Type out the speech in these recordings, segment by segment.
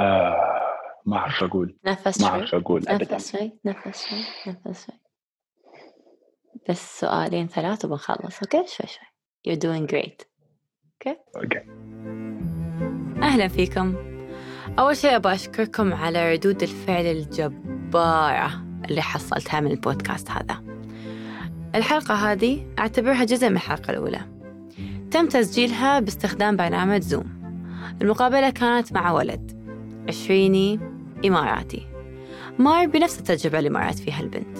آه ما أعرف أقول. نفس ما أعرف أقول ابدا. نفس شوي نفس شوي نفس شوي. بس سؤالين ثلاث وبنخلص أوكي؟ شوي شوي. You're doing great. أوكي؟ أهلا فيكم. أول شيء أبغى أشكركم على ردود الفعل الجبارة اللي حصلتها من البودكاست هذا. الحلقة هذه أعتبرها جزء من الحلقة الأولى. تم تسجيلها باستخدام برنامج زوم المقابلة كانت مع ولد. عشريني إماراتي. مار بنفس التجربة اللي مرت فيها البنت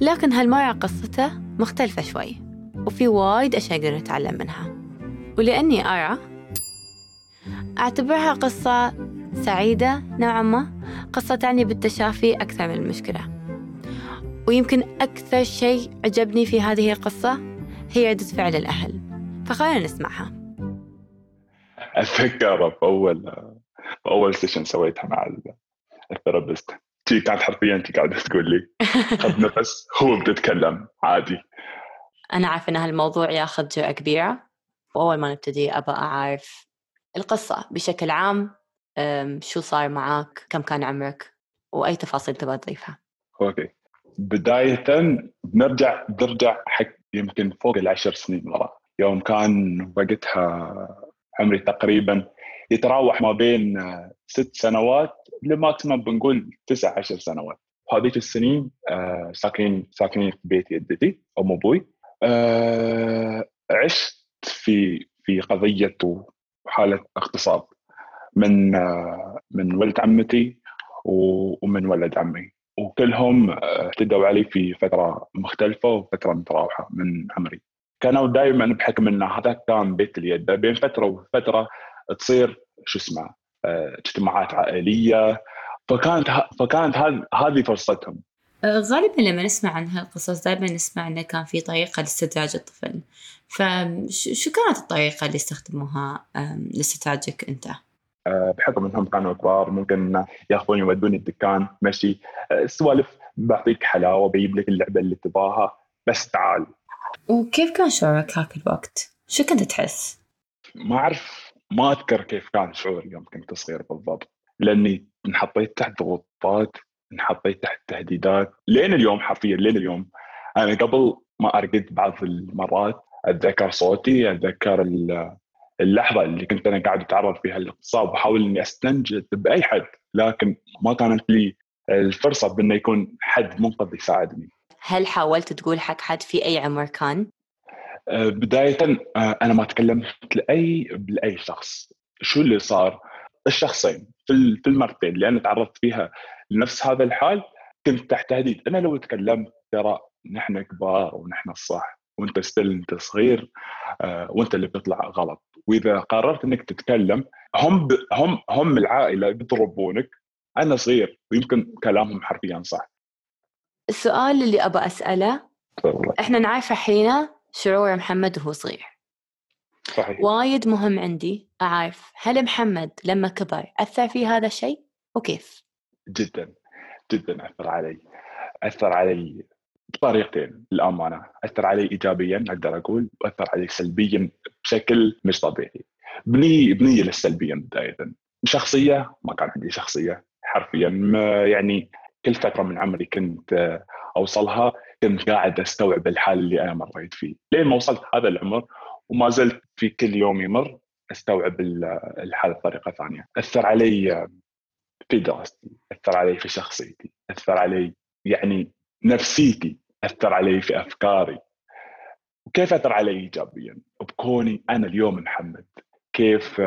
لكن هالمرة قصته مختلفة شوي وفي وايد أشياء نقدر نتعلم منها. ولأني أرى أعتبرها قصة سعيدة نوعا ما قصة تعني بالتشافي أكثر من المشكلة. ويمكن أكثر شيء عجبني في هذه القصة هي ردة فعل الأهل فخلينا نسمعها. أتذكر في اول session سويتها مع ال- ال therapist. تي كانت حرفيا انت قاعدة تقول لي خذ نفس هو بتتكلم عادي. أنا عارفة أن هالموضوع ياخذ جرأة كبيرة. وأول ما نبتدي أبى أعرف القصة بشكل عام شو صار معك كم كان عمرك؟ وأي تفاصيل تبغى تضيفها. okay. بداية بنرجع بنرجع حق يمكن فوق العشر سنين ورا. يوم كان وقتها عمري تقريبا يتراوح ما بين آه، ست سنوات ل maximum بنقول تسع عشر سنوات. هذيك السنين آه، ساكنين ساكنين في بيت جدتي أم أبوي. آه، عشت في في قضية وحالة اغتصاب من من ولد عمتي ومن ولد عمي. وكلهم اعتدوا علي في فترة مختلفة وفترة متراوحة من عمري. كانوا دائما بحكم إن هذا كان بيت اليد. بين فترة وفترة تصير شو اسمه آه، اجتماعات عائلية فكانت فكانت هذ- هذه فرصتهم غالبا لما نسمع عن هالقصص دائما نسمع إنه كان في طريقة لاستدراج الطفل فشو كانت الطريقة اللي استخدموها لاستدراجك أنت؟ آه، بحكم إنهم كانوا كبار ممكن ياخذوني يودوني الدكان مشي سوالف بعطيك حلاوة بجيب لك اللعبة اللي تباها بس تعال وكيف كان شعورك هاك الوقت؟ شو كنت تحس؟ ما أعرف ما أذكر كيف كان شعوري يوم كنت صغير بالضبط لأني انحطيت تحت ضغوطات انحطيت تحت تهديدات لين اليوم حرفيا لين اليوم أنا قبل ما أرقد بعض المرات أتذكر صوتي أتذكر ال- اللحظة اللي كنت أنا قاعد أتعرض فيها للاغتصاب وأحاول إني أستنجد بأي حد لكن ما كانت لي الفرصة بأنه يكون حد منقذ يساعدني هل حاولت تقول حق حد في أي عمر كان؟ آه، بداية آه، أنا ما تكلمت لأي لأي شخص. شو اللي صار؟ الشخصين في ال- في المرتين اللي أنا تعرضت فيها لنفس هذا الحال كنت تحت تهديد. أنا لو تكلمت ترى نحن كبار ونحن الصح وأنت ستيل أنت صغير آه، وأنت اللي بتطلع غلط. وإذا قررت إنك تتكلم هم ب... هم هم العائلة بيضربونك أنا صغير ويمكن كلامهم حرفيا صح. السؤال اللي أبى أسأله تفضل. إحنا نعرف الحين شعور محمد وهو صغير. صحيح. وايد مهم عندي أعرف هل محمد لما كبر أثر في هذا الشيء؟ وكيف؟ جدا جدا أثر علي. أثر علي بطريقتين للأمانة. أثر علي ايجابيا أقدر أقول وأثر علي سلبيا بشكل مش طبيعي. بني بنيه للسلبيه بدايه شخصية ما كان عندي شخصية حرفيا يعني كل فترة من عمري كنت أوصلها كنت قاعد أستوعب الحال اللي أنا مريت فيه. لين ما وصلت هذا العمر وما زلت في كل يوم يمر أستوعب ال- الحال بطريقة ثانية. أثر علي في دراستي أثر علي في شخصيتي أثر علي يعني نفسيتي أثر علي في أفكاري. وكيف أثر علي ايجابيا؟ بكوني أنا اليوم محمد. كيف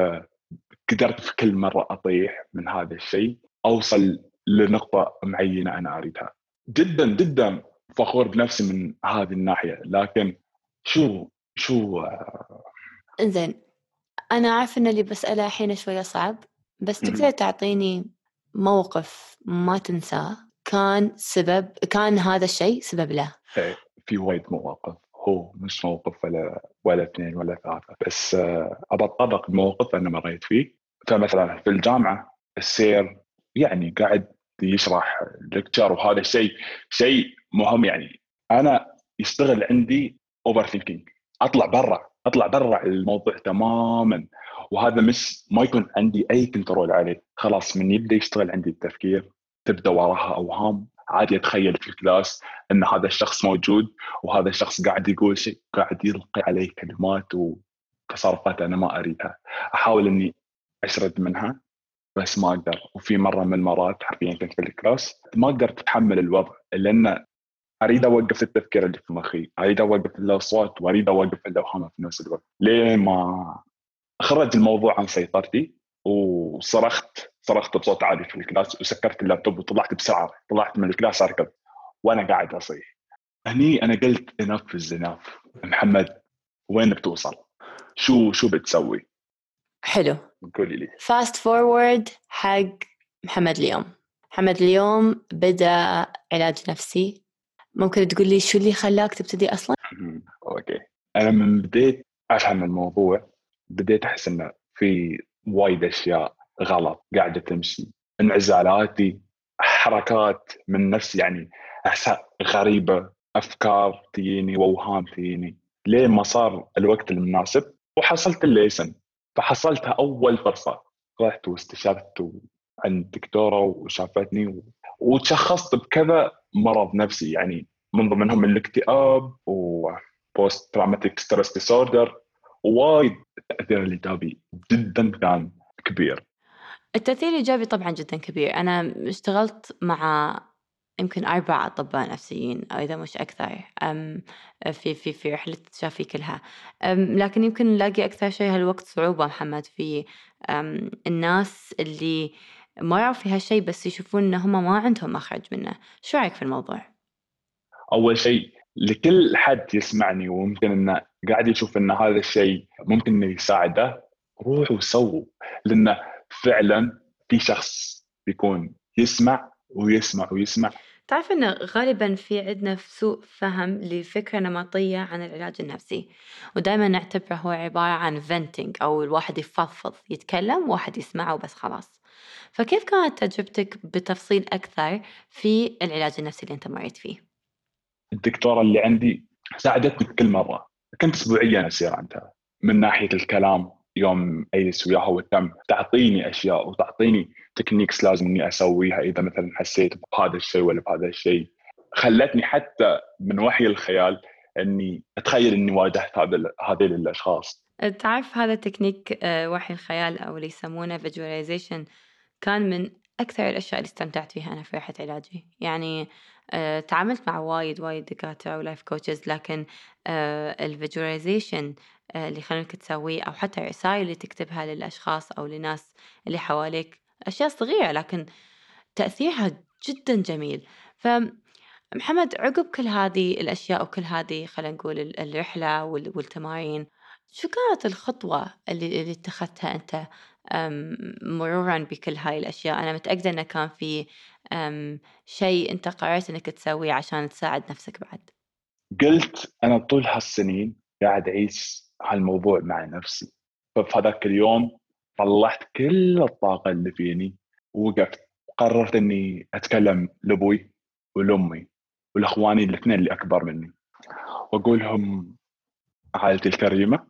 قدرت في كل مرة أطيح من هذا الشيء أوصل لنقطة معينة أنا أريدها. جدا جدا فخور بنفسي من هذه الناحية. لكن شو شو إنزين أنا عارفة إن اللي بسأله الحين شوية صعب بس. تقدر تعطيني موقف ما تنساه؟ كان سبب كان هذا الشيء سبب له؟ في وايد مواقف. هو مش موقف ولا ولا اثنين ولا ثلاثة بس آه، ابى اتطرق بموقف أنا مريت فيه. فمثلا في الجامعة السير يعني قاعد يشرح لكتشر وهذا الشيء شيء مهم يعني. أنا يشتغل عندي overthinking أطلع برا أطلع برا الموضوع تماما. وهذا مش ما يكون عندي أي control عليه. خلاص من يبدأ يشتغل عندي التفكير تبدأ وراها أوهام. عادي أتخيل في ال class إن هذا الشخص موجود وهذا الشخص قاعد يقول شيء قاعد يلقي علي كلمات وتصرفات أنا ما أريدها. أحاول إني أشرد منها بس ما أقدر. وفي مرة من المرات حرفيا كنت في ال class ما قدرت أتحمل الوضع لأن أريد أوقف التفكير اللي في مخي أريد أوقف الاصوات وأريد أوقف الاوهام في نفس الوقت. لين ما خرج الموضوع عن سيطرتي وصرخت صرخت بصوت عالي في ال class وسكرت اللابتوب وطلعت بسرعة طلعت من ال class أركض. وأنا قاعد أصيح. هني أنا قلت enough is enough محمد وين بتوصل؟ شو شو بتسوي؟ حلو. قولي لي. fast forward حق محمد اليوم. محمد اليوم بدأ علاج نفسي ممكن تقول لي شو اللي خلاك تبتدي أصلا؟ okay. أنا من بديت أفهم الموضوع بديت أحس إنه في وايد أشياء غلط قاعدة تمشي. انعزالاتي حركات من نفسي يعني أشياء غريبة أفكار تجيني واوهام تجيني. لين ما صار الوقت المناسب؟ وحصلت ال license. فحصلتها أول فرصه رحت واستشرت عند دكتورة وشافتني وتشخصت بكذا مرض نفسي. يعني من ضمنهم الاكتئاب و post-traumatic stress disorder وايد التاثير الايجابي جدا كان كبير. التأثير الإيجابي طبعا جدا كبير. أنا اشتغلت مع يمكن أربع أطباء نفسيين أو إذا مش أكثر أم في في في رحلة شافي كلها. أم لكن يمكن نلاقي أكثر شيء هالوقت صعوبة محمد في الناس اللي مروا في هالشيء بس يشوفون إن هم ما عندهم مخرج منه. شو رأيك في الموضوع؟ أول شيء لكل حد يسمعني وممكن إنه قاعد يشوف إن هذا الشيء ممكن إنه يساعده روحوا وسووا. لأن فعلا في شخص بيكون يسمع ويسمع ويسمع. تعرف انه غالبا في عندنا سوء فهم لفكرة نمطية عن العلاج النفسي. ودائما نعتبره هو عبارة عن فنتنج أو الواحد يفضفض يتكلم واحد يسمعه وبس خلاص. فكيف كانت تجربتك بتفصيل أكثر في العلاج النفسي اللي أنت مريت فيه؟ الدكتورة اللي عندي ساعدتني بكل مرة كنت اسبوعيا أسير عندها من ناحية الكلام يوم أجلس وياها وتم تعطيني أشياء وتعطيني techniques لازم إني أسويها إذا مثلا حسيت بهذا الشيء ولا بهذا الشيء خلتني حتى من وحي الخيال إني أتخيل إني واجهت هذيل الأشخاص تعرف هذا تكنيك آه، وحي الخيال أو اللي يسمونه visualization كان من أكثر الأشياء اللي استمتعت فيها أنا في رحلة علاجي. يعني آه، تعاملت مع وايد وايد دكاترة و life coaches لكن آه، ال visualization آه، اللي يخلونك تسويه أو حتى الرسائل اللي تكتبها للأشخاص أو لناس اللي حواليك أشياء صغيرة لكن تأثيرها جدا جميل. ف محمد عقب كل هذه الأشياء وكل هذه خلينا نقول الرحلة والتمارين شو كانت الخطوة اللي, اللي اتخذتها أنت مرورا بكل هاي الأشياء؟ أنا متأكدة أنه كان في شيء أنت قررت أنك تسويه عشان تساعد نفسك بعد. قلت أنا طول هالسنين قاعد أعيش هالموضوع مع نفسي. ففي هذاك اليوم طلعت كل الطاقة اللي فيني ووقفت قررت إني أتكلم لأبوي ولأمي ولأخواني الإثنين اللي أكبر مني. واقول لهم عائلتي الكريمة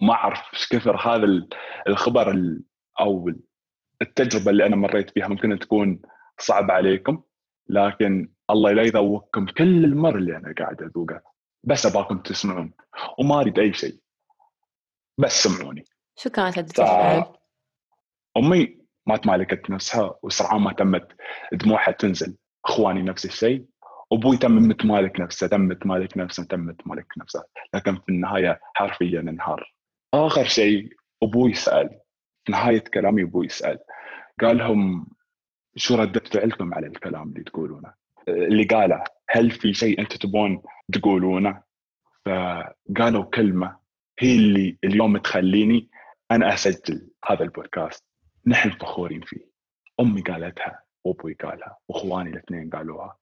ما أعرف إيش كثر هذا الخبر أو التجربة اللي أنا مريت فيها ممكن تكون صعبة عليكم لكن الله لا يذوقكم كل المر اللي أنا قاعد أذوقه بس أباكم تسمعون وما أريد أي شيء بس سمعوني شو كانت الفعل؟ أمي ما تمالكت نفسها وسرعان ما تمت دموعها تنزل إخواني نفس الشيء أبوي تم متمالك نفسه تم متمالك نفسه تم متمالك نفسه لكن في النهاية حرفيا انهار آخر شيء أبوي سأل في نهاية كلامي أبوي سأل قال لهم شو ردة فعلكم على الكلام اللي تقولونه؟ اللي قاله هل في شيء أنتم تبون تقولونه؟ فقالوا كلمة هي اللي اليوم تخليني أنا أسجل هذا البودكاست. نحن فخورين فيه. أمي قالتها وأبوي قالها وإخواني الاثنين قالوها.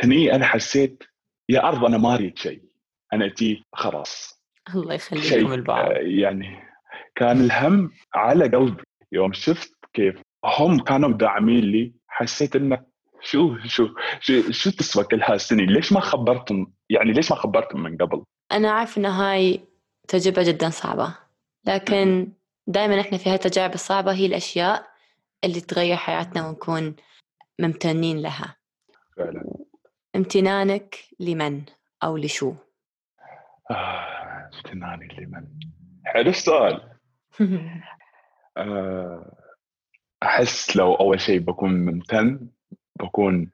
هني أنا حسيت يا أرض أنا ما أريد شيء. أنا اتي خلاص. الله يخليكم البعض يعني كان الهم على قلبي يوم شفت كيف هم كانوا داعمين لي. حسيت انه شو شو شو, شو تسوى كل هالسنين؟ ليش ما خبرتم يعني ليش ما خبرتم من قبل؟ أنا عارف إن هاي تجربة جدا صعبة لكن دائما إحنا في هالتجارب الصعبة هي الأشياء اللي تغير حياتنا ونكون ممتنين لها. فعلا. امتنانك لمن؟ أو لشو؟ آه، امتناني لمن؟ حلو السؤال. آه، أحس لو أول شيء بكون ممتن بكون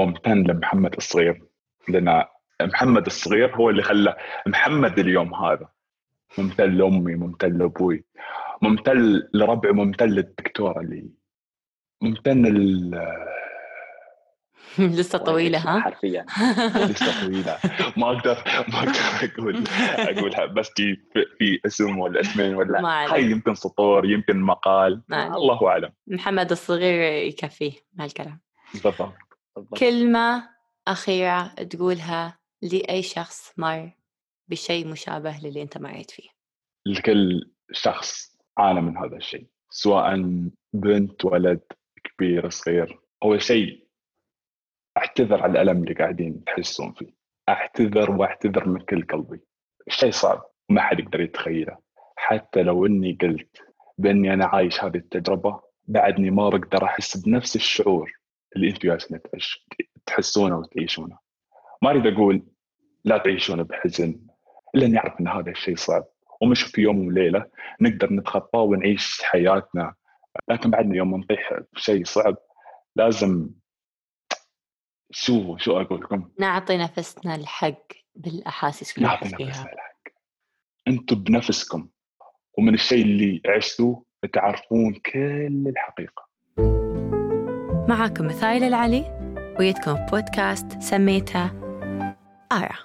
ممتن لمحمد الصغير. لأن محمد الصغير هو اللي خلى محمد اليوم هذا. ممتن لأمي ممتن لأبوي ممتن لربعي ممتن للدكتورة اللي ممتن لسه طويلة ها؟ حرفيا؟ لسه طويلة. ما أقدر ما أقدر أقول أقولها. بس في في اسم ولا اسمين ولا. هاي يمكن سطور يمكن مقال. الله أعلم. محمد الصغير يكفيه هالكلام. بالضبط. كلمة أخيرة تقولها لأي شخص مر بشيء مشابه للي أنت مريت فيه. لكل شخص عانى من هذا الشيء. سواء بنت ولد كبير صغير أول شيء أعتذر على الألم اللي قاعدين تحسون فيه. أعتذر وأعتذر من كل قلبي. الشيء صعب؟ وما حد يقدر يتخيله. حتى لو إني قلت بإني أنا عايش هذه التجربة بعدني ما بقدر أحس بنفس الشعور اللي أنتم جالسين تحسونه وتعيشونه. ما أريد أقول لا تعيشون بحزن إلا أني أعرف أن هذا الشيء صعب. ومش في يوم وليلة نقدر نتخطاه ونعيش حياتنا. لكن بعدنا يوم نطيح بشيء صعب لازم شو شو أقول لكم؟ نعطي نفسنا الحق بالأحاسيس اللي نعطي نفسنا الحق. أنتم بنفسكم ومن الشيء اللي عشتوه تعرفون كل الحقيقة. معاكم مثايل العلي ويدكم بودكاست سميته آرة.